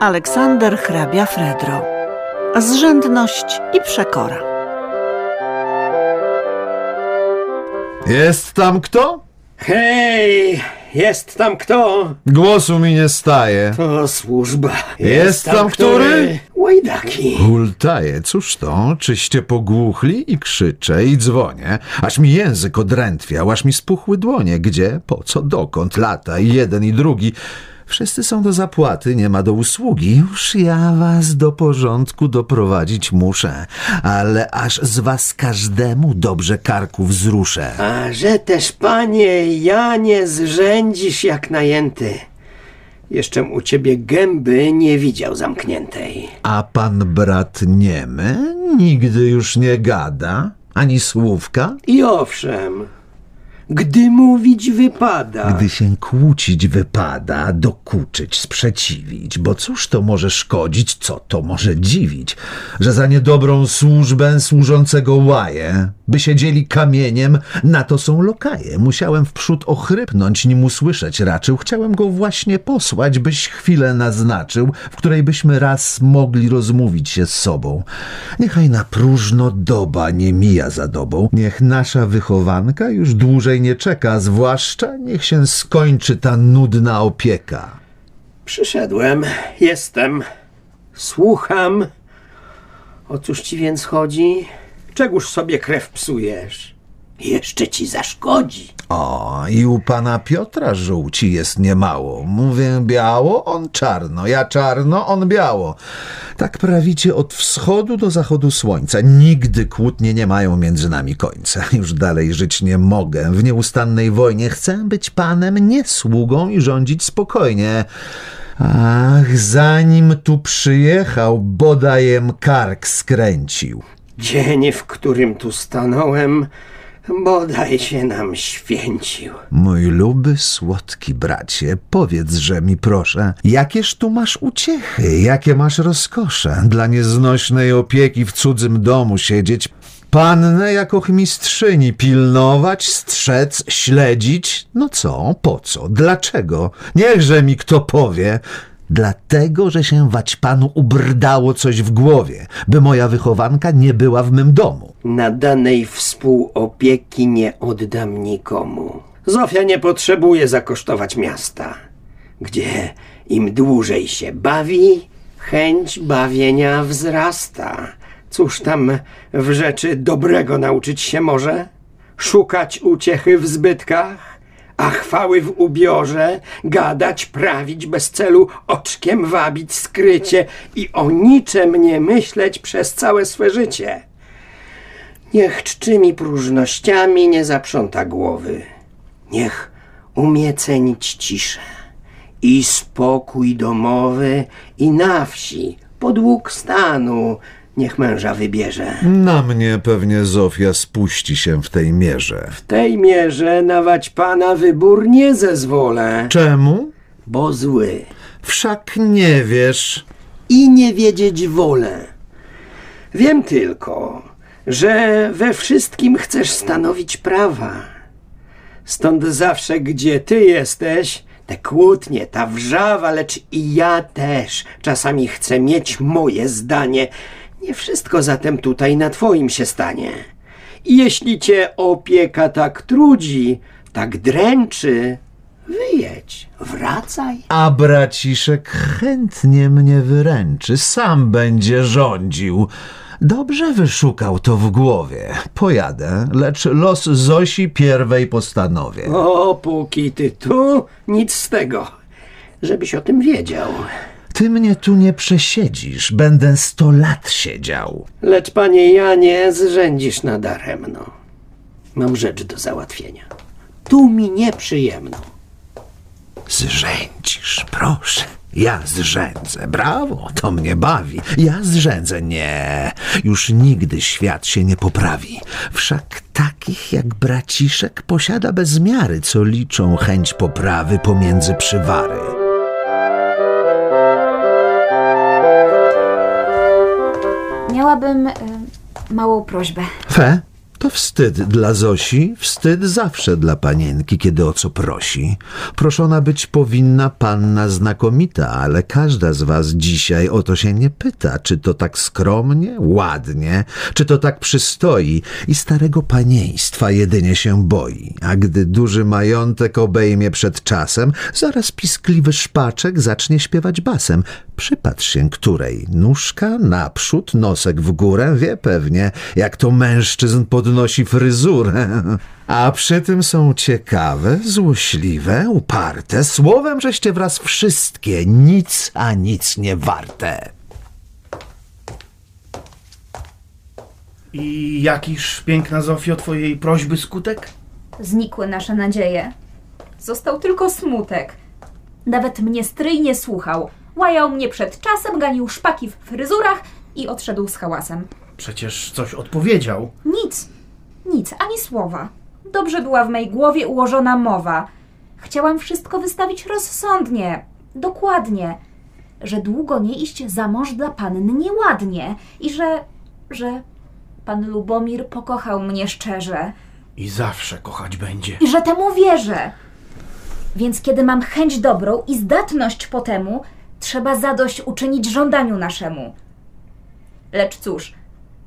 Aleksander hrabia Fredro. Zrzędność i przekora. Jest tam kto? Hej, jest tam kto? Głosu mi nie staje. To służba. Jest tam który? Łajdaki. Hultaje, cóż to? Czyście pogłuchli i krzyczę i dzwonię, aż mi język odrętwiał, aż mi spuchły dłonie. Gdzie, po co, dokąd, lata i jeden i drugi. Wszyscy są do zapłaty, nie ma do usługi. Już ja was do porządku doprowadzić muszę, ale aż z was każdemu dobrze karku wzruszę. A że też, panie Janie, zrzędzisz jak najęty. Jeszcze u ciebie gęby nie widział zamkniętej. A pan brat niemy nigdy już nie gada, ani słówka? I owszem, gdy mówić wypada. Gdy się kłócić wypada, dokuczyć, sprzeciwić, bo cóż to może szkodzić, co to może dziwić, że za niedobrą służbę służącego łaje, by siedzieli kamieniem, na to są lokaje. Musiałem wprzód ochrypnąć, nim usłyszeć raczył. Chciałem go właśnie posłać, byś chwilę naznaczył, w której byśmy raz mogli rozmówić się z sobą. Niechaj na próżno doba nie mija za dobą. Niech nasza wychowanka już dłużej nie czeka, zwłaszcza niech się skończy ta nudna opieka. Przyszedłem, jestem, słucham. O cóż ci więc chodzi? Czegóż sobie krew psujesz? Jeszcze ci zaszkodzi. O, i u pana Piotra żółci jest niemało. Mówię biało, on czarno, ja czarno, on biało. Tak prawicie od wschodu do zachodu słońca. Nigdy kłótnie nie mają między nami końca. Już dalej żyć nie mogę. W nieustannej wojnie chcę być panem, nie sługą i rządzić spokojnie. Ach, zanim tu przyjechał, bodajem kark skręcił. Dzień, w którym tu stanąłem, bodaj się nam święcił. Mój luby, słodki bracie, powiedzże mi proszę, jakież tu masz uciechy, jakie masz rozkosze dla nieznośnej opieki w cudzym domu siedzieć, pannę jako mistrzyni pilnować, strzec, śledzić? No co, po co, dlaczego? Niechże mi kto powie. Dlatego, że się wać panu ubrdało coś w głowie, by moja wychowanka nie była w mym domu. Nadanej współopieki nie oddam nikomu. Zofia nie potrzebuje zakosztować miasta, gdzie im dłużej się bawi, chęć bawienia wzrasta. Cóż tam w rzeczy dobrego nauczyć się może? Szukać uciechy w zbytkach? A chwały w ubiorze, gadać, prawić bez celu, oczkiem wabić skrycie i o niczem nie myśleć przez całe swe życie. Niech czczymi próżnościami nie zaprząta głowy. Niech umie cenić ciszę i spokój domowy i na wsi, podług stanu, niech męża wybierze. Na mnie pewnie Zofia spuści się w tej mierze. W tej mierze nawać pana wybór nie zezwolę, Czemu? bo zły Wszak nie wiesz. i nie wiedzieć wolę. Wiem tylko, że we wszystkim chcesz stanowić prawa. Stąd zawsze, gdzie ty jesteś, te kłótnie, ta wrzawa, lecz i ja też czasami chcę mieć moje zdanie. Nie wszystko zatem tutaj na twoim się stanie. I jeśli cię opieka tak trudzi, tak dręczy, wyjedź, wracaj. A braciszek chętnie mnie wyręczy, sam będzie rządził. Dobrze wyszukał to w głowie. Pojadę, lecz los Zosi pierwej postanowię. O, póki ty tu, nic z tego. Żebyś o tym wiedział. Ty mnie tu nie przesiedzisz, będę sto lat siedział. Lecz, panie Janie, zrzędzisz nadaremno. Mam rzecz do załatwienia. Tu mi nieprzyjemno. Zrzędzisz, proszę. Ja zrzędzę, brawo, to mnie bawi. Ja zrzędzę, nie. Już nigdy świat się nie poprawi. Wszak takich jak braciszek posiada bez miary, co liczą chęć poprawy pomiędzy przywary. Miałabym y, małą prośbę. Fe, To wstyd dla Zosi, wstyd zawsze dla panienki, kiedy o co prosi. Proszona być powinna panna znakomita, ale każda z was dzisiaj o to się nie pyta, czy to tak skromnie, ładnie, czy to tak przystoi i starego panieństwa jedynie się boi. A gdy duży majątek obejmie przed czasem, zaraz piskliwy szpaczek zacznie śpiewać basem. Przypatrz się której. Nóżka naprzód, nosek w górę, wie pewnie, jak to mężczyzn podnosi fryzurę. A przy tym są ciekawe, złośliwe, uparte. Słowem, żeście wraz wszystkie nic a nic nie warte. I jakiż, piękna Zofio, twojej prośby skutek? Znikły nasze nadzieje. Został tylko smutek. Nawet mnie stryj nie słuchał. Łajał mnie przed czasem, ganił szpaki w fryzurach i odszedł z hałasem. Przecież coś odpowiedział. Nic, nic, ani słowa. Dobrze była w mej głowie ułożona mowa. Chciałam wszystko wystawić rozsądnie, dokładnie. Że długo nie iść za mąż dla panny nieładnie i że, że pan Lubomir pokochał mnie szczerze I zawsze kochać będzie. i że temu wierzę. Więc kiedy mam chęć dobrą i zdatność po temu, trzeba zadość uczynić żądaniu naszemu. Lecz cóż,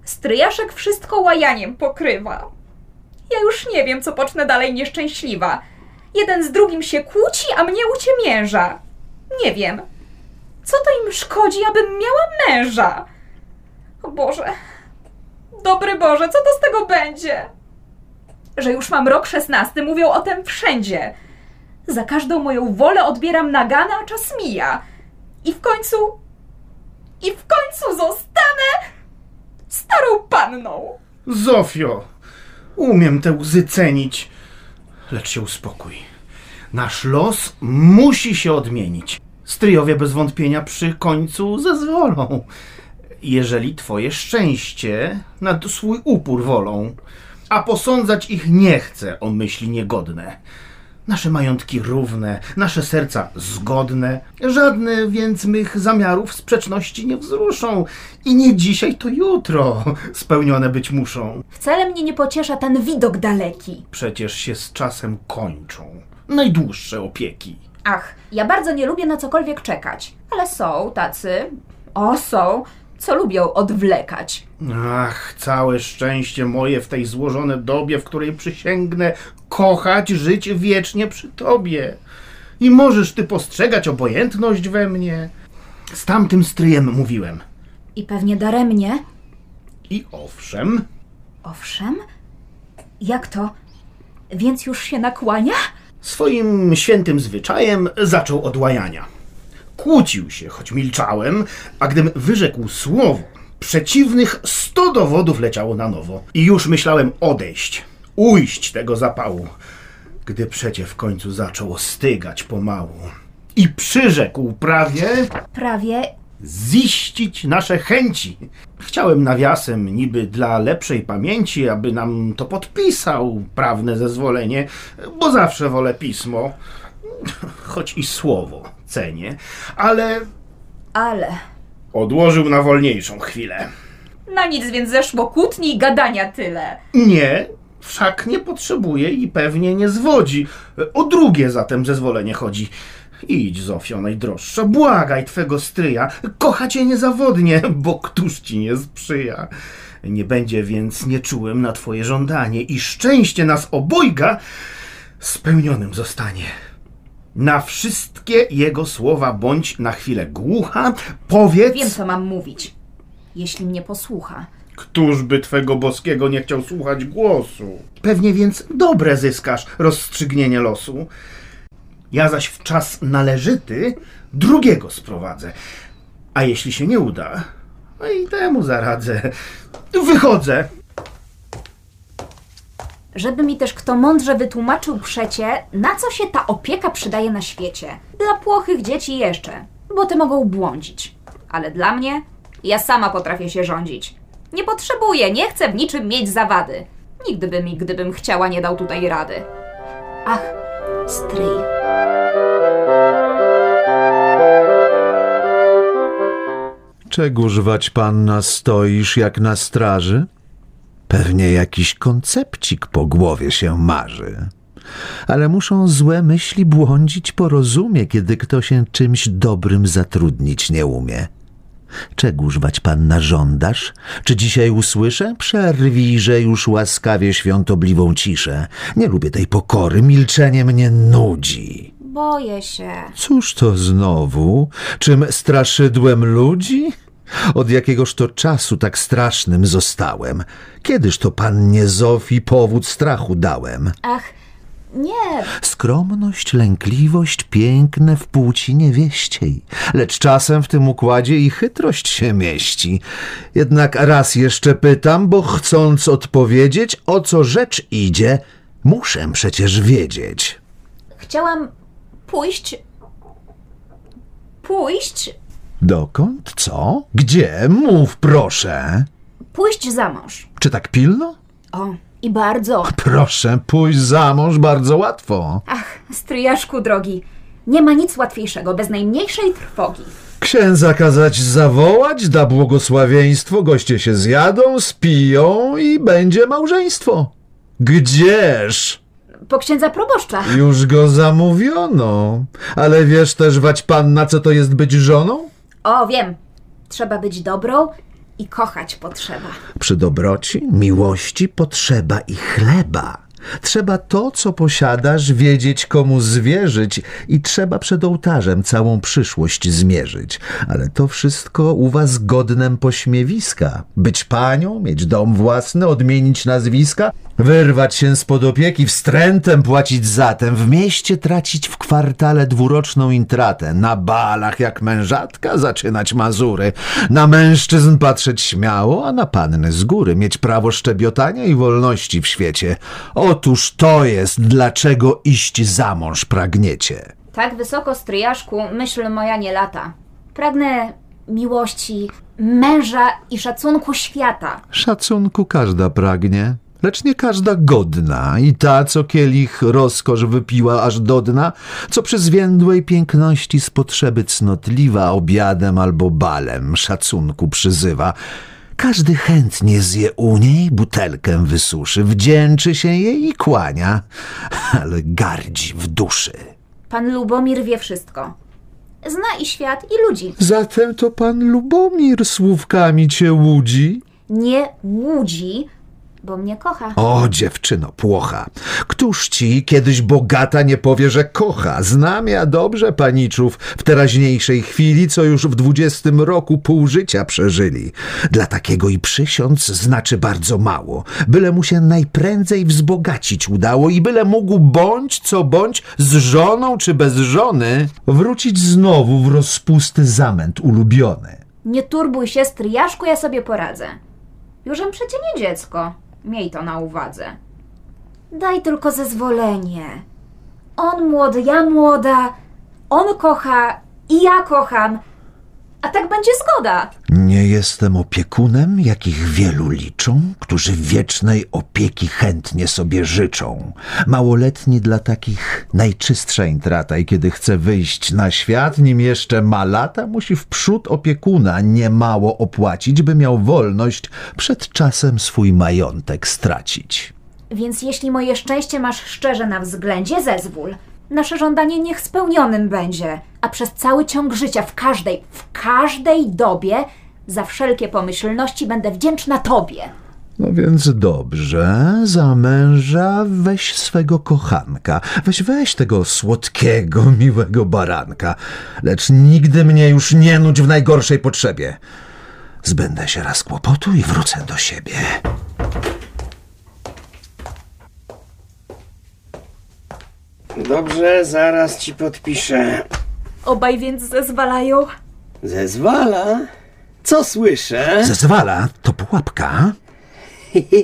stryjaszek wszystko łajaniem pokrywa. Ja już nie wiem, co pocznę dalej nieszczęśliwa. Jeden z drugim się kłóci, a mnie uciemięża. Nie wiem, co to im szkodzi, abym miała męża? O Boże, dobry Boże, co to z tego będzie? że już mam rok szesnasty, mówią o tym wszędzie. Za każdą moją wolę odbieram nagana, a czas mija. I w końcu. I w końcu zostanę starą panną. Zofio, umiem te łzy cenić, lecz się uspokój. Nasz los musi się odmienić. Stryjowie bez wątpienia przy końcu zezwolą, jeżeli twoje szczęście nad swój upór wolą, a posądzać ich nie chcę o myśli niegodne. Nasze majątki równe, nasze serca zgodne, żadne więc mych zamiarów sprzeczności nie wzruszą i nie dzisiaj, to jutro spełnione być muszą. Wcale mnie nie pociesza ten widok daleki. Przecież się z czasem kończą. Najdłuższe opieki. Ach, ja bardzo nie lubię na cokolwiek czekać. Ale są tacy. O, są, co lubią odwlekać. Ach, całe szczęście moje w tej złożone dobie, w której przysięgnę kochać, żyć wiecznie przy tobie. I możesz ty postrzegać obojętność we mnie. Z tamtym stryjem mówiłem. I pewnie daremnie. I owszem, Owszem? Jak to? Więc już się nakłania? swoim świętym zwyczajem zaczął od łajania. Kłócił się, choć milczałem, a gdym wyrzekł słowo, przeciwnych sto dowodów leciało na nowo. I już myślałem odejść, ujść tego zapału, gdy przecie w końcu zaczął ostygać pomału. I przyrzekł prawie Prawie. ziścić nasze chęci. Chciałem nawiasem, niby dla lepszej pamięci, aby nam to podpisał prawne zezwolenie, bo zawsze wolę pismo, choć i słowo cenię, ale Ale. odłożył na wolniejszą chwilę. Na nic więc zeszło kłótni i gadania tyle. Nie, wszak nie potrzebuje i pewnie nie zwodzi. O drugie zatem zezwolenie chodzi. Idź, Zofio, najdroższa, błagaj twego stryja, kocha cię niezawodnie, bo któż ci nie sprzyja. Nie będzie więc nieczułym na twoje żądanie i szczęście nas obojga spełnionym zostanie. Na wszystkie jego słowa bądź na chwilę głucha, powiedz... Wiem, co mam mówić. Jeśli mnie posłucha. Któż by twego boskiego nie chciał słuchać głosu? Pewnie więc dobre zyskasz rozstrzygnienie losu. Ja zaś w czas należyty drugiego sprowadzę. A jeśli się nie uda, no i temu zaradzę. Wychodzę. Żeby mi też kto mądrze wytłumaczył przecie, na co się ta opieka przydaje na świecie. Dla płochych dzieci jeszcze, bo te mogą błądzić. Ale dla mnie, ja sama potrafię się rządzić. Nie potrzebuję, nie chcę w niczym mieć zawady. Nigdy by mi, gdybym chciała, nie dał tutaj rady. Ach, stryj. Czegóż wać panna stoisz jak na straży? Pewnie jakiś koncepcik po głowie się marzy. Ale muszą złe myśli błądzić po rozumie, kiedy kto się czymś dobrym zatrudnić nie umie. Czegóż wać panna żądasz? Czy dzisiaj usłyszę? Przerwijże już łaskawie świątobliwą ciszę. Nie lubię tej pokory, milczenie mnie nudzi. Boję się. Cóż to znowu? Czym straszydłem ludzi? Od jakiegoż to czasu tak strasznym zostałem? Kiedyż to pannie Zofii powód strachu dałem? Ach, nie, Skromność, lękliwość piękne w płci niewieściej, lecz czasem w tym układzie i chytrość się mieści. Jednak raz jeszcze pytam, bo chcąc odpowiedzieć, o co rzecz idzie, muszę przecież wiedzieć. chciałam pójść. Pójść. Dokąd? Co? Gdzie? Mów proszę. Pójść za mąż. Czy tak pilno? O, i bardzo. Proszę, pójść za mąż bardzo łatwo. Ach, stryjaszku drogi, nie ma nic łatwiejszego, bez najmniejszej trwogi. Księdza kazać zawołać, da błogosławieństwo, goście się zjadą, spiją i będzie małżeństwo. Gdzież? Po księdza proboszcza. Już go zamówiono. Ale wiesz też, wać panna, co to jest być żoną? O, wiem. Trzeba być dobrą i kochać potrzeba. Przy dobroci, miłości potrzeba i chleba. Trzeba to, co posiadasz, wiedzieć komu zwierzyć i trzeba przed ołtarzem całą przyszłość zmierzyć. Ale to wszystko u was godnem pośmiewiska. Być panią, mieć dom własny, odmienić nazwiska, wyrwać się spod opieki, wstrętem płacić zatem, w mieście tracić w kwartale dwuroczną intratę, na balach jak mężatka zaczynać mazury, na mężczyzn patrzeć śmiało, a na panny z góry mieć prawo szczebiotania i wolności w świecie. Otóż to jest, dlaczego iść za mąż pragniecie. Tak wysoko, stryjaszku, myśl moja nie lata. Pragnę miłości, męża i szacunku świata. Szacunku każda pragnie, lecz nie każda godna i ta, co kielich rozkosz wypiła aż do dna, co przy zwiędłej piękności z potrzeby cnotliwa obiadem albo balem szacunku przyzywa. Każdy chętnie zje u niej, butelkę wysuszy, wdzięczy się jej i kłania, ale gardzi w duszy. Pan Lubomir wie wszystko. Zna i świat, i ludzi. Zatem to pan Lubomir słówkami cię łudzi? Nie łudzi, bo mnie kocha. O, dziewczyno płocha, któż ci kiedyś bogata nie powie, że kocha? Znam ja dobrze paniczów w teraźniejszej chwili, co już w dwudziestym roku pół życia przeżyli. Dla takiego i przysiąc znaczy bardzo mało. Byle mu się najprędzej wzbogacić udało i byle mógł bądź co bądź z żoną czy bez żony wrócić znowu w rozpusty zamęt ulubiony. Nie turbuj się, stryjaszku, ja sobie poradzę. Jużem przecie nie dziecko. Miej to na uwadze. Daj tylko zezwolenie. On młody, ja młoda. On kocha i ja kocham. A tak będzie zgoda. Nie jestem opiekunem, jakich wielu liczą, którzy wiecznej opieki chętnie sobie życzą. Małoletni dla takich najczystsza intrata i kiedy chce wyjść na świat, nim jeszcze ma lata, musi wprzód opiekuna niemało opłacić, by miał wolność przed czasem swój majątek stracić. Więc jeśli moje szczęście masz szczerze na względzie, zezwól. Nasze żądanie niech spełnionym będzie, a przez cały ciąg życia, w każdej, w każdej dobie, za wszelkie pomyślności będę wdzięczna Tobie. No więc dobrze, za męża weź swego kochanka, weź weź tego słodkiego, miłego baranka, lecz nigdy mnie już nie nudź w najgorszej potrzebie. Zbędę się raz kłopotu i wrócę do siebie. Dobrze, zaraz ci podpiszę. Obaj więc zezwalają. Zezwala? Co słyszę? Zezwala, to pułapka?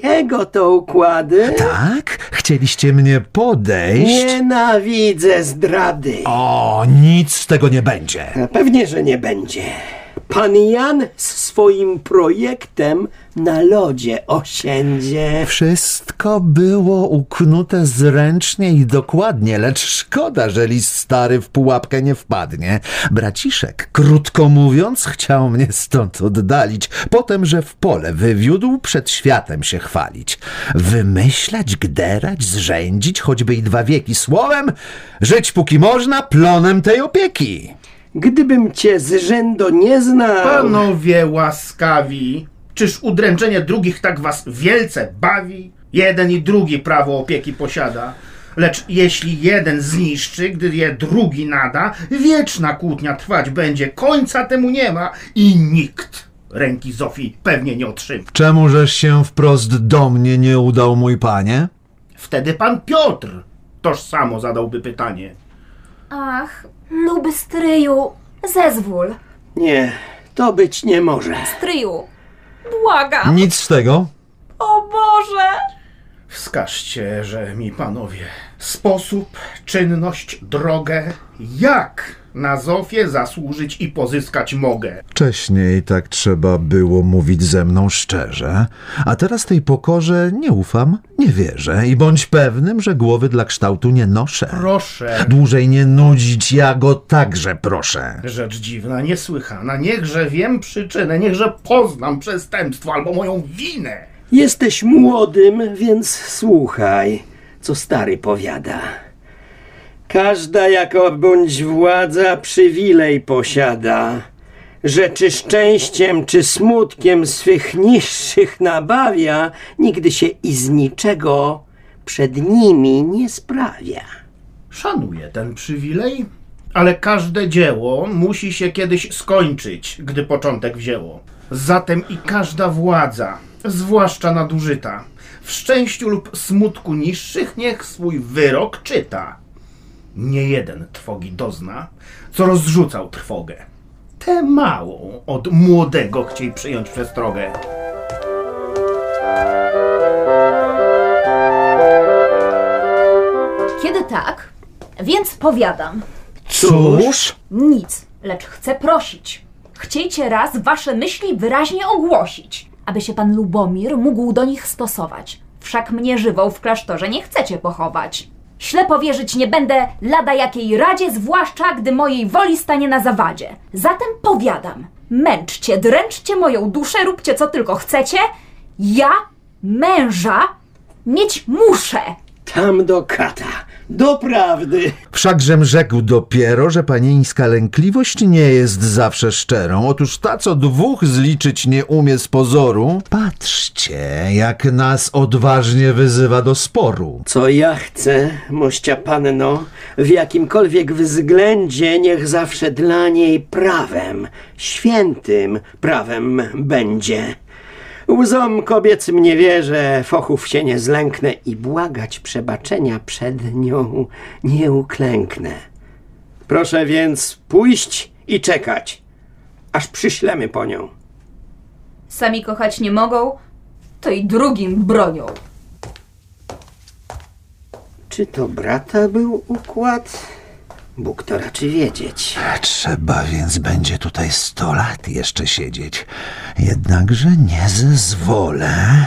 Jego to układy? Tak? Chcieliście mnie podejść? Nienawidzę zdrady. O, nic z tego nie będzie. Pewnie, że nie będzie. pan Jan z swoim projektem na lodzie osiędzie. Wszystko było uknute zręcznie i dokładnie, lecz szkoda, że list stary w pułapkę nie wpadnie. Braciszek, krótko mówiąc, chciał mnie stąd oddalić, potem, że w pole wywiódł, przed światem się chwalić. Wymyślać, gderać, zrzędzić, choćby i dwa wieki. Słowem, żyć póki można, plonem tej opieki. Gdybym cię z rzędu nie znał... Panowie łaskawi, czyż udręczenie drugich tak was wielce bawi? Jeden i drugi prawo opieki posiada. Lecz jeśli jeden zniszczy, gdy je drugi nada, wieczna kłótnia trwać będzie, końca temu nie ma i nikt ręki Zofii pewnie nie otrzyma. Czemużeś się wprost do mnie nie udał, mój panie? Wtedy pan Piotr toż samo zadałby pytanie. Ach, luby stryju, zezwól. Nie, to być nie może. Stryju, błagam. Nic z tego. O Boże! Wskażcie, że mi panowie, sposób, czynność, drogę, jak na Zofię zasłużyć i pozyskać mogę. Wcześniej tak trzeba było mówić ze mną szczerze, a teraz tej pokorze nie ufam, nie wierzę i bądź pewnym, że głowy dla kształtu nie noszę. Proszę, Dłużej nie nudzić, ja go także proszę. rzecz dziwna, niesłychana, niechże wiem przyczynę, niechże poznam przestępstwo albo moją winę. Jesteś młodym, więc słuchaj, co stary powiada. Każda jako bądź władza przywilej posiada, że czy szczęściem, czy smutkiem swych niższych nabawia, nigdy się i z niczego przed nimi nie sprawia. Szanuję ten przywilej, ale każde dzieło musi się kiedyś skończyć, gdy początek wzięło. Zatem i każda władza, zwłaszcza nadużyta, w szczęściu lub smutku niższych niech swój wyrok czyta. Nie jeden trwogi dozna, co rozrzucał trwogę. Tę małą od młodego chciej przyjąć przestrogę. Kiedy tak, więc powiadam. Cóż? Nic, lecz chcę prosić. Chciejcie raz wasze myśli wyraźnie ogłosić, aby się pan Lubomir mógł do nich stosować. Wszak mnie żywą w klasztorze nie chcecie pochować. Ślepo wierzyć nie będę lada jakiej radzie, zwłaszcza gdy mojej woli stanie na zawadzie. Zatem powiadam, męczcie, dręczcie moją duszę, róbcie co tylko chcecie. Ja męża mieć muszę. Tam do kata, doprawdy. Wszakżem rzekł dopiero, że panieńska lękliwość nie jest zawsze szczerą. Otóż ta, co dwóch zliczyć nie umie z pozoru, patrzcie, jak nas odważnie wyzywa do sporu. Co ja chcę, mościa panno, w jakimkolwiek względzie niech zawsze dla niej prawem, świętym prawem będzie. Łzom kobiecym nie wierzę, fochów się nie zlęknę i błagać przebaczenia przed nią nie uklęknę. Proszę więc pójść i czekać, aż przyślemy po nią. Sami kochać nie mogą, to i drugim bronią. Czy to brata był układ? Bóg to raczy wiedzieć. Trzeba więc będzie tutaj sto lat jeszcze siedzieć. Jednakże nie zezwolę.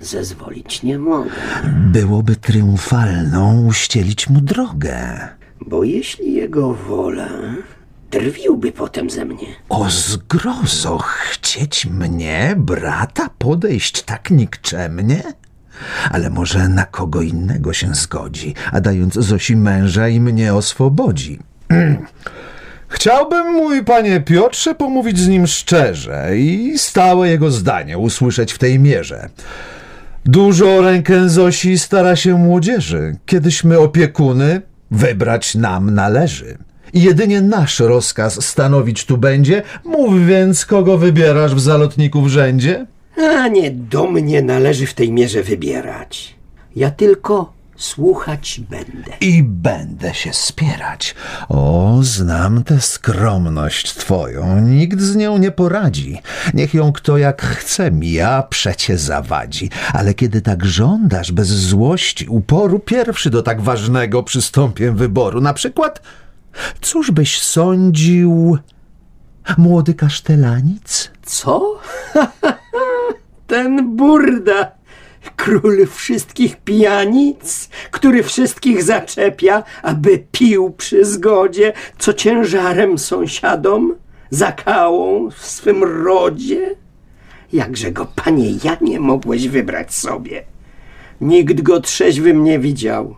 Zezwolić nie mogę, Byłoby triumfalną uścielić mu drogę. bo jeśli jego wola, drwiłby potem ze mnie. O zgrozo, chcieć mnie, brata, podejść tak nikczemnie? Ale może na kogo innego się zgodzi, a dając Zosi męża i mnie oswobodzi. Chciałbym, mój panie Piotrze, pomówić z nim szczerze i stałe jego zdanie usłyszeć w tej mierze. Dużo rękę Zosi stara się młodzieży. Kiedyśmy opiekuny, wybrać nam należy. I jedynie nasz rozkaz stanowić tu będzie. Mów więc, kogo wybierasz w zalotniku w rzędzie? A nie do mnie należy w tej mierze wybierać. Ja tylko słuchać będę. I będę się spierać. O, znam tę skromność twoją. Nikt z nią nie poradzi. Niech ją kto jak chce mija, przecie zawadzi. Ale kiedy tak żądasz, bez złości, uporu, pierwszy do tak ważnego przystąpię wyboru. Na przykład, cóż byś sądził Młody kasztelanic? Co? Ten burda, król wszystkich pijanic, który wszystkich zaczepia, aby pił przy zgodzie, co ciężarem sąsiadom, zakałą w swym rodzie? Jakże go, panie Janie, mogłeś wybrać sobie? Nikt go trzeźwym nie widział.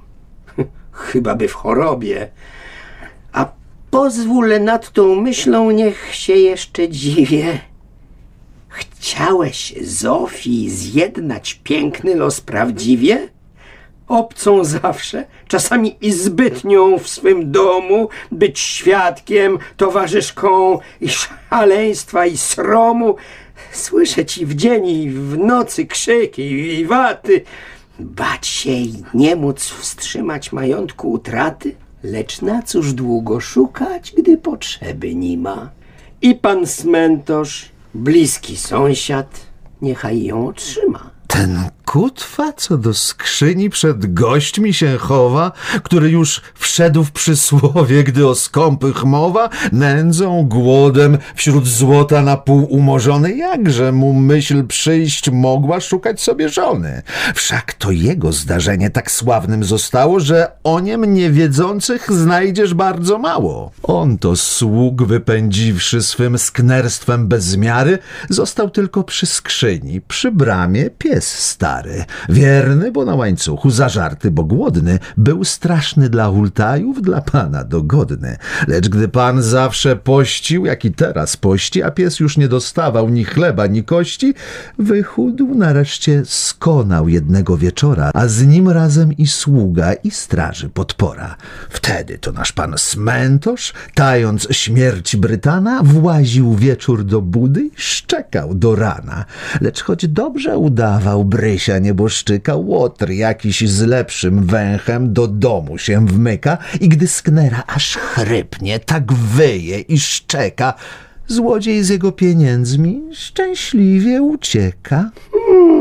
Chyba by w chorobie. A pozwól nad tą myślą, niech się jeszcze dziwię. Chciałeś Zofii zjednać piękny los prawdziwie? Obcą zawsze, czasami i zbytnią w swym domu, być świadkiem, towarzyszką i szaleństwa i sromu, słyszeć i w dzień i w nocy krzyki i waty, bać się i nie móc wstrzymać majątku utraty, lecz na cóż długo szukać, gdy potrzeby nie ma. I pan cmentarz, bliski sąsiad, niechaj ją otrzyma. Ten kutwa, co do skrzyni przed gośćmi się chowa, który już wszedł w przysłowie, gdy o skąpych mowa, nędzą, głodem, wśród złota na pół umorzony, jakże mu myśl przyjść mogła szukać sobie żony. Wszak to jego zdarzenie tak sławnym zostało, że o niem niewiedzących znajdziesz bardzo mało. On to sług wypędziwszy swym sknerstwem bez miary, został tylko przy skrzyni, przy bramie pies stary, wierny, bo na łańcuchu, zażarty, bo głodny, był straszny dla hultajów, dla pana dogodny. Lecz gdy pan zawsze pościł, jak i teraz pości, a pies już nie dostawał ni chleba, ni kości, wychudł, nareszcie skonał jednego wieczora, a z nim razem i sługa, i straży podpora. Wtedy to nasz pan Smentosz, tając śmierć Brytana, właził wieczór do budy i szczekał do rana. Lecz choć dobrze udawał Brysia nieboszczyka, łotr jakiś z lepszym węchem do domu się wmyka i gdy sknera aż chrypnie, tak wyje i szczeka, złodziej z jego pieniędzmi szczęśliwie ucieka.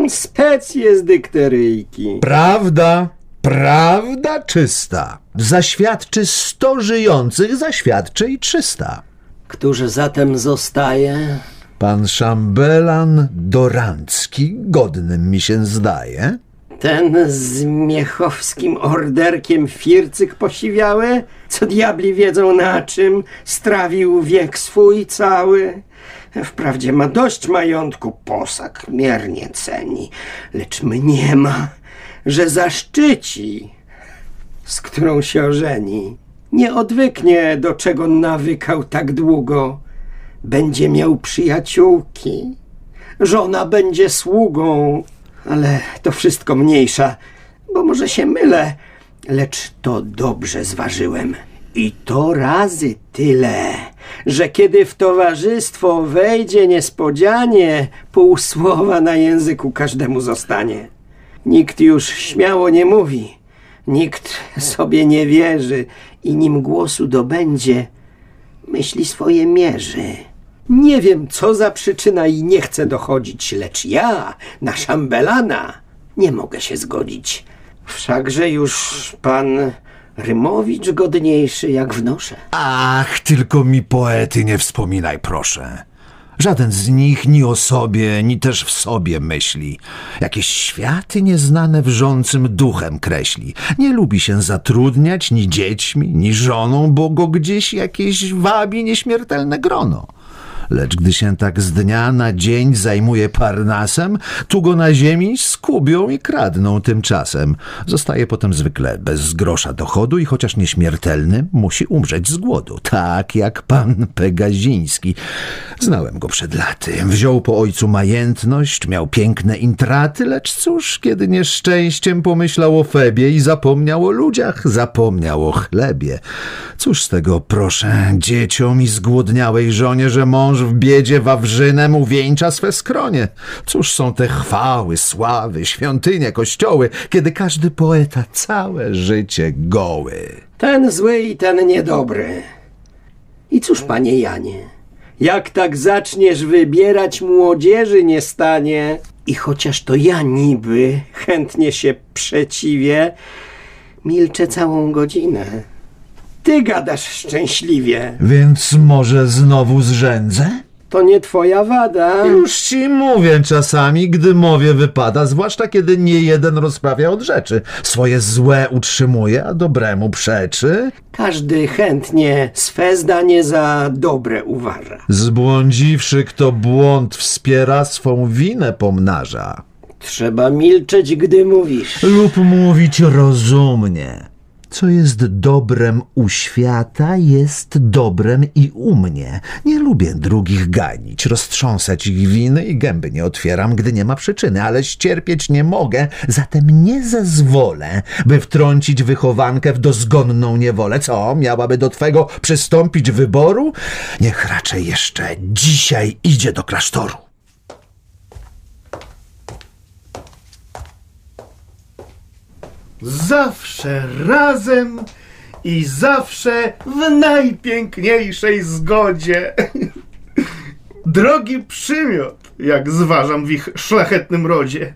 Specje z dykteryjki. Prawda, prawda czysta. Zaświadczy sto żyjących, zaświadczy i trzysta. Któż zatem zostaje? Pan szambelan Dorancki, godnym mi się zdaje. Ten z miechowskim orderkiem fircyk posiwiały, co diabli wiedzą na czym, strawił wiek swój cały. Wprawdzie ma dość majątku, posag miernie ceni, lecz mnie ma, że zaszczyci, z którą się ożeni. Nie odwyknie, do czego nawykał tak długo. Będzie miał przyjaciółki, żona będzie sługą, ale to wszystko mniejsza, bo może się mylę, lecz to dobrze zważyłem. I to razy tyle, że kiedy w towarzystwo wejdzie niespodzianie, pół słowa na języku każdemu zostanie. Nikt już śmiało nie mówi, nikt sobie nie wierzy i nim głosu dobędzie, myśli swoje mierzy. Nie wiem, co za przyczyna i nie chcę dochodzić, lecz ja, na szambelana, nie mogę się zgodzić. Wszakże już pan Rymowicz godniejszy jak wnoszę. Ach, tylko mi poety nie wspominaj, proszę. Żaden z nich ni o sobie, ni też w sobie myśli. Jakieś światy nieznane wrzącym duchem kreśli. Nie lubi się zatrudniać ni dziećmi, ni żoną, bo go gdzieś jakieś wabi nieśmiertelne grono. Lecz gdy się tak z dnia na dzień zajmuje parnasem, tu go na ziemi skubią i kradną tymczasem. Zostaje potem zwykle bez grosza dochodu i chociaż nieśmiertelny, musi umrzeć z głodu. Tak jak pan Pegaziński. Znałem go przed laty. Wziął po ojcu majętność, miał piękne intraty, lecz cóż, kiedy nieszczęściem pomyślał o Febie i zapomniał o ludziach, zapomniał o chlebie. Cóż z tego, proszę, dzieciom i zgłodniałej żonie, że mąż w biedzie wawrzynem uwieńcza swe skronie. Cóż są te chwały, sławy, świątynie, kościoły, kiedy każdy poeta całe życie goły. Ten zły i ten niedobry. I cóż, panie Janie, jak tak zaczniesz wybierać młodzieży nie stanie. I chociaż to ja niby chętnie się przeciwię, milczę całą godzinę. Ty gadasz szczęśliwie. Więc może znowu zrzędzę? To nie twoja wada. Już ci mówię czasami, gdy mowie wypada, zwłaszcza kiedy nie jeden rozprawia od rzeczy. Swoje złe utrzymuje, a dobremu przeczy. Każdy chętnie swe zdanie za dobre uważa. Zbłądziwszy, kto błąd wspiera, swą winę pomnaża. Trzeba milczeć, gdy mówisz. Lub mówić rozumnie. Co jest dobrem u świata, jest dobrem i u mnie. Nie lubię drugich ganić, roztrząsać ich winy i gęby nie otwieram, gdy nie ma przyczyny, ale ścierpieć nie mogę, zatem nie zezwolę, by wtrącić wychowankę w dozgonną niewolę. Co, miałaby do twego przystąpić wyboru? Niech raczej jeszcze dzisiaj idzie do klasztoru. Zawsze razem i zawsze w najpiękniejszej zgodzie. Drogi przymiot, jak zważam w ich szlachetnym rodzie.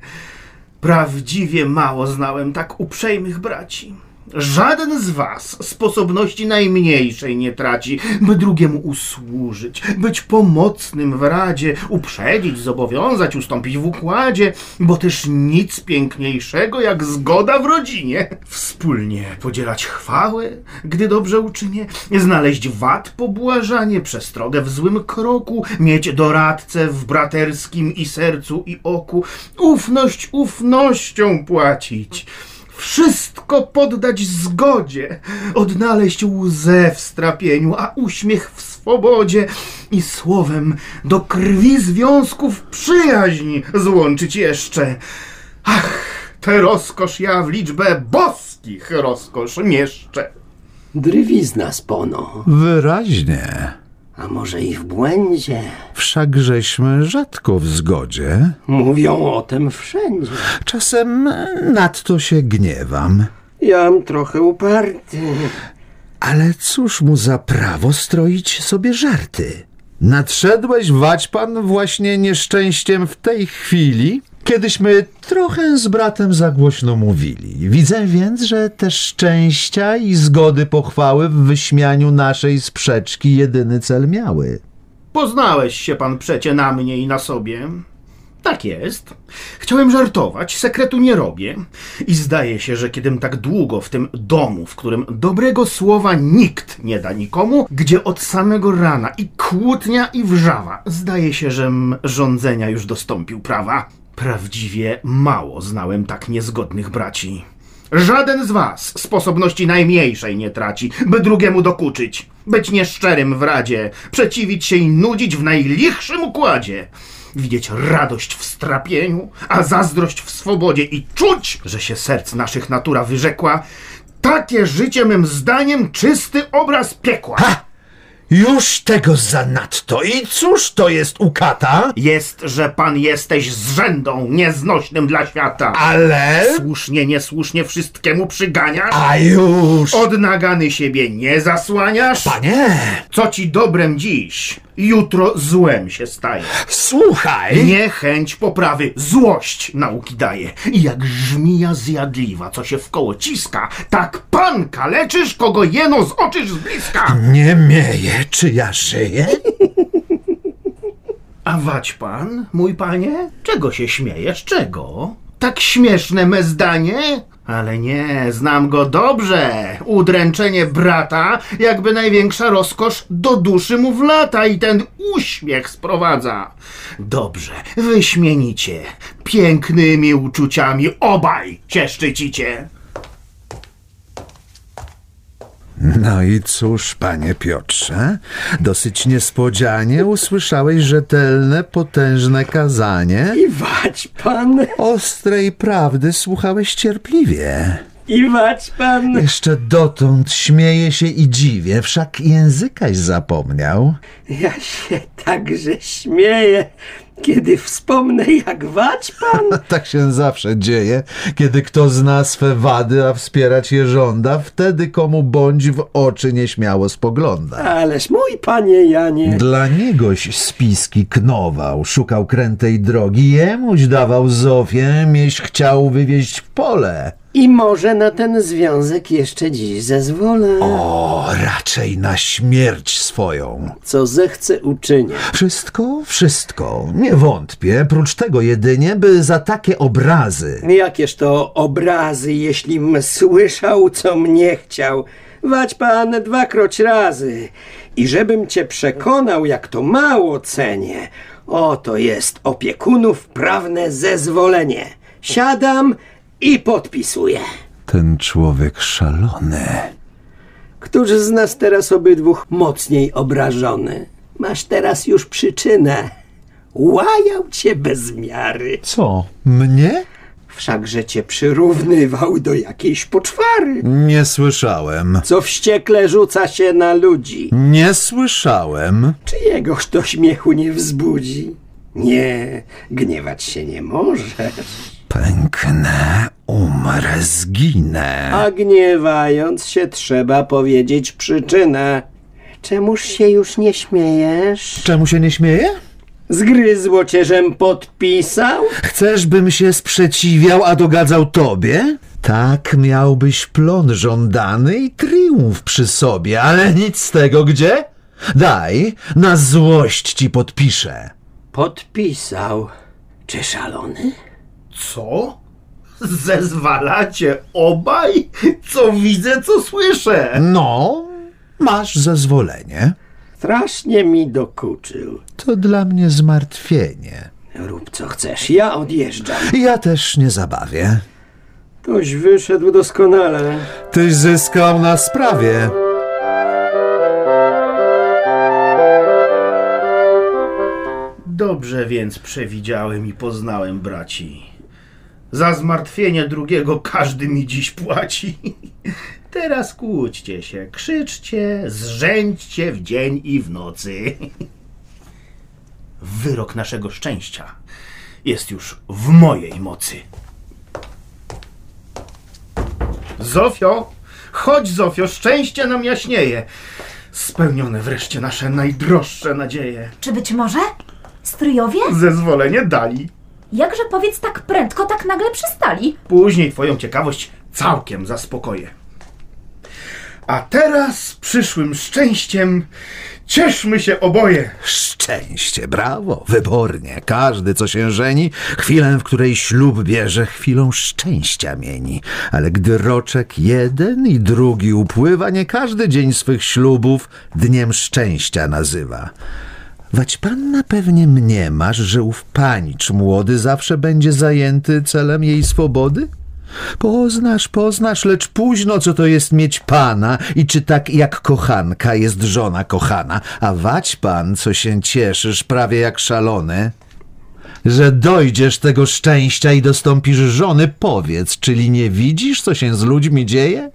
Prawdziwie mało znałem tak uprzejmych braci. Żaden z was sposobności najmniejszej nie traci, by drugiemu usłużyć, być pomocnym w radzie, uprzedzić, zobowiązać, ustąpić w układzie, bo też nic piękniejszego jak zgoda w rodzinie. Wspólnie podzielać chwały, gdy dobrze uczynię, znaleźć wad pobłażanie, przestrogę w złym kroku, mieć doradcę w braterskim i sercu i oku, ufność ufnością płacić wszystko poddać zgodzie, odnaleźć łzę w strapieniu, a uśmiech w swobodzie i słowem do krwi związków przyjaźń złączyć jeszcze. Ach, tę rozkosz ja w liczbę boskich rozkosz mieszczę. Drywizna z pono. Wyraźnie. A może i w błędzie. Wszakżeśmy rzadko w zgodzie. Mówią o tym wszędzie. Czasem nadto się gniewam. Jam trochę uparty. Ale cóż mu za prawo stroić sobie żarty? Nadszedłeś wać pan właśnie nieszczęściem w tej chwili, kiedyśmy trochę z bratem za głośno mówili. Widzę więc, że te szczęścia i zgody pochwały w wyśmianiu naszej sprzeczki jedyny cel miały. Poznałeś się pan przecie na mnie i na sobie. Tak jest. Chciałem żartować, sekretu nie robię. I zdaje się, że kiedym tak długo w tym domu, w którym dobrego słowa nikt nie da nikomu, gdzie od samego rana i kłótnia i wrzawa, zdaje się, żem rządzenia już dostąpił prawa. Prawdziwie mało znałem tak niezgodnych braci. Żaden z was sposobności najmniejszej nie traci, by drugiemu dokuczyć, być nieszczerym w radzie, przeciwić się i nudzić w najlichszym układzie, widzieć radość w strapieniu, a zazdrość w swobodzie i czuć, że się serc naszych natura wyrzekła, takie życie mym zdaniem czysty obraz piekła. Już tego zanadto. I cóż to jest ukata? Jest, że pan jesteś zrzędą nieznośnym dla świata. Ale... Słusznie, niesłusznie wszystkiemu przyganiasz? A już... Od nagany siebie nie zasłaniasz? Panie, Co ci dobrem dziś, jutro złem się staje. słuchaj... Niechęć poprawy, złość nauki daje. I jak żmija zjadliwa, co się w koło ciska, tak pan kaleczysz, kogo jeno zoczysz z bliska. Nie mieje, czy ja żyję? A wać pan, mój panie? Czego się śmiejesz? Czego? Tak śmieszne me zdanie? Ale nie, znam go dobrze. Udręczenie brata, jakby największa rozkosz do duszy mu wlata i ten uśmiech sprowadza. Dobrze, wyśmienicie, pięknymi uczuciami obaj się szczycicie. No i cóż, panie Piotrze, dosyć niespodzianie usłyszałeś rzetelne, potężne kazanie. I wać pan, Ostrej prawdy słuchałeś cierpliwie. I wać pan. Jeszcze dotąd śmieję się i dziwię, wszak językaś zapomniał. Ja się także śmieję, kiedy wspomnę, jak wać pan. Tak się zawsze dzieje, kiedy kto zna swe wady, a wspierać je żąda, wtedy komu bądź w oczy nieśmiało spogląda. Ależ mój panie Janie, Dla niegoś spiski knował, szukał krętej drogi, jemuś dawał Zofię, mieś chciał wywieźć w pole. I może na ten związek jeszcze dziś zezwolę. O, raczej na śmierć swoją. Co zechce uczynię. Wszystko, wszystko. Nie wątpię, prócz tego jedynie, by za takie obrazy. Jakież to obrazy, jeślim słyszał, co mnie chciał. Wać pan dwakroć razy. I żebym cię przekonał, jak to mało cenię. Oto jest opiekunów prawne zezwolenie. Siadam i podpisuję. Ten człowiek szalony. Któż z nas teraz obydwóch mocniej obrażony? Masz teraz już przyczynę. Łajał cię bez miary. Co, mnie? Wszakże cię przyrównywał do jakiejś poczwary, Nie słyszałem. co wściekle rzuca się na ludzi. Nie słyszałem. Czyjegoż to śmiechu nie wzbudzi? Nie, gniewać się nie możesz. Pęknę, umrę, zginę. A gniewając się trzeba powiedzieć przyczynę. Czemuż się już nie śmiejesz? Czemu się nie śmieje? Zgryzło cię, żem podpisał? Chcesz, bym się sprzeciwiał, a dogadzał tobie? Tak miałbyś plon żądany i triumf przy sobie, ale nic z tego, gdzie? Daj, na złość ci podpiszę. Podpisał. Czy szalony? Co? Zezwalacie obaj? Co widzę, co słyszę? No, masz zezwolenie. Strasznie mi dokuczył. To dla mnie zmartwienie. Rób co chcesz, ja odjeżdżam. Ja też nie zabawię. Toś wyszedł doskonale. Tyś zyskał na sprawie. Dobrze więc przewidziałem i poznałem braci. Za zmartwienie drugiego każdy mi dziś płaci. Teraz kłóćcie się, krzyczcie, zrzędźcie w dzień i w nocy. Wyrok naszego szczęścia jest już w mojej mocy. Zofio, chodź Zofio, szczęście nam jaśnieje. Spełnione wreszcie nasze najdroższe nadzieje. Czy być może? Stryjowie? Zezwolenie dali. Jakże powiedz tak prędko, tak nagle przystali? Później twoją ciekawość całkiem zaspokoję. A teraz przyszłym szczęściem cieszmy się oboje. Szczęście, brawo, wybornie. Każdy, co się żeni, chwilę, w której ślub bierze, chwilą szczęścia mieni. Ale gdy roczek jeden i drugi upływa, nie każdy dzień swych ślubów dniem szczęścia nazywa. Wać panna pewnie mniemasz, że ów panicz młody zawsze będzie zajęty celem jej swobody? Poznasz, poznasz, lecz późno, co to jest mieć pana i czy tak jak kochanka jest żona kochana, a wać pan, co się cieszysz prawie jak szalony, że dojdziesz tego szczęścia i dostąpisz żony, powiedz, czyli nie widzisz, co się z ludźmi dzieje?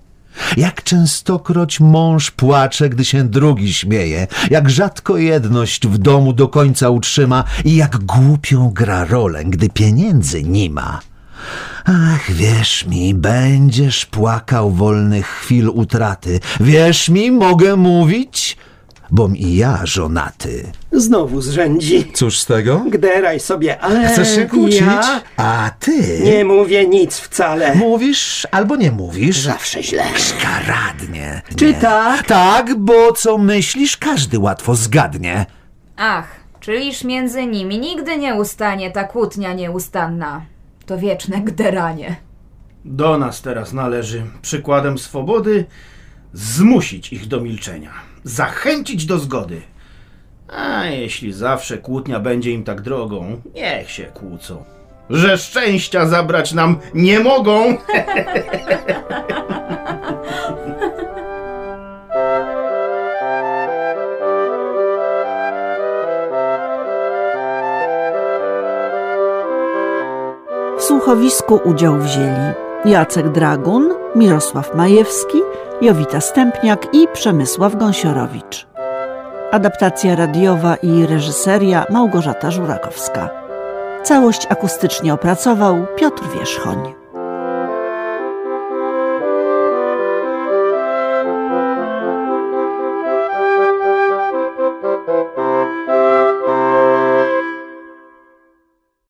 Jak częstokroć mąż płacze, gdy się drugi śmieje, jak rzadko jedność w domu do końca utrzyma i jak głupią gra rolę, gdy pieniędzy nie ma. Ach, wierz mi, będziesz płakał wolnych chwil utraty. Wierz mi, mogę mówić, bom i ja żonaty. Znowu zrzędzi. Cóż z tego? Gderaj sobie, ale Chcesz się kłócić? ja A ty nie mówię nic wcale. mówisz albo nie mówisz? Zawsze źle. Szkaradnie. Czy Nie. tak? Tak, bo co myślisz, każdy łatwo zgadnie. Ach, czyliż między nimi nigdy nie ustanie ta kłótnia nieustanna. To wieczne gderanie. Do nas teraz należy przykładem swobody zmusić ich do milczenia, zachęcić do zgody. A jeśli zawsze kłótnia będzie im tak drogą, niech się kłócą. Że szczęścia zabrać nam nie mogą. W słuchowisku udział wzięli Jacek Dragun, Mirosław Majewski, Jowita Stępniak i Przemysław Gąsiorowicz. Adaptacja radiowa i reżyseria Małgorzata Żurakowska. Całość akustycznie opracował Piotr Wierzchoń.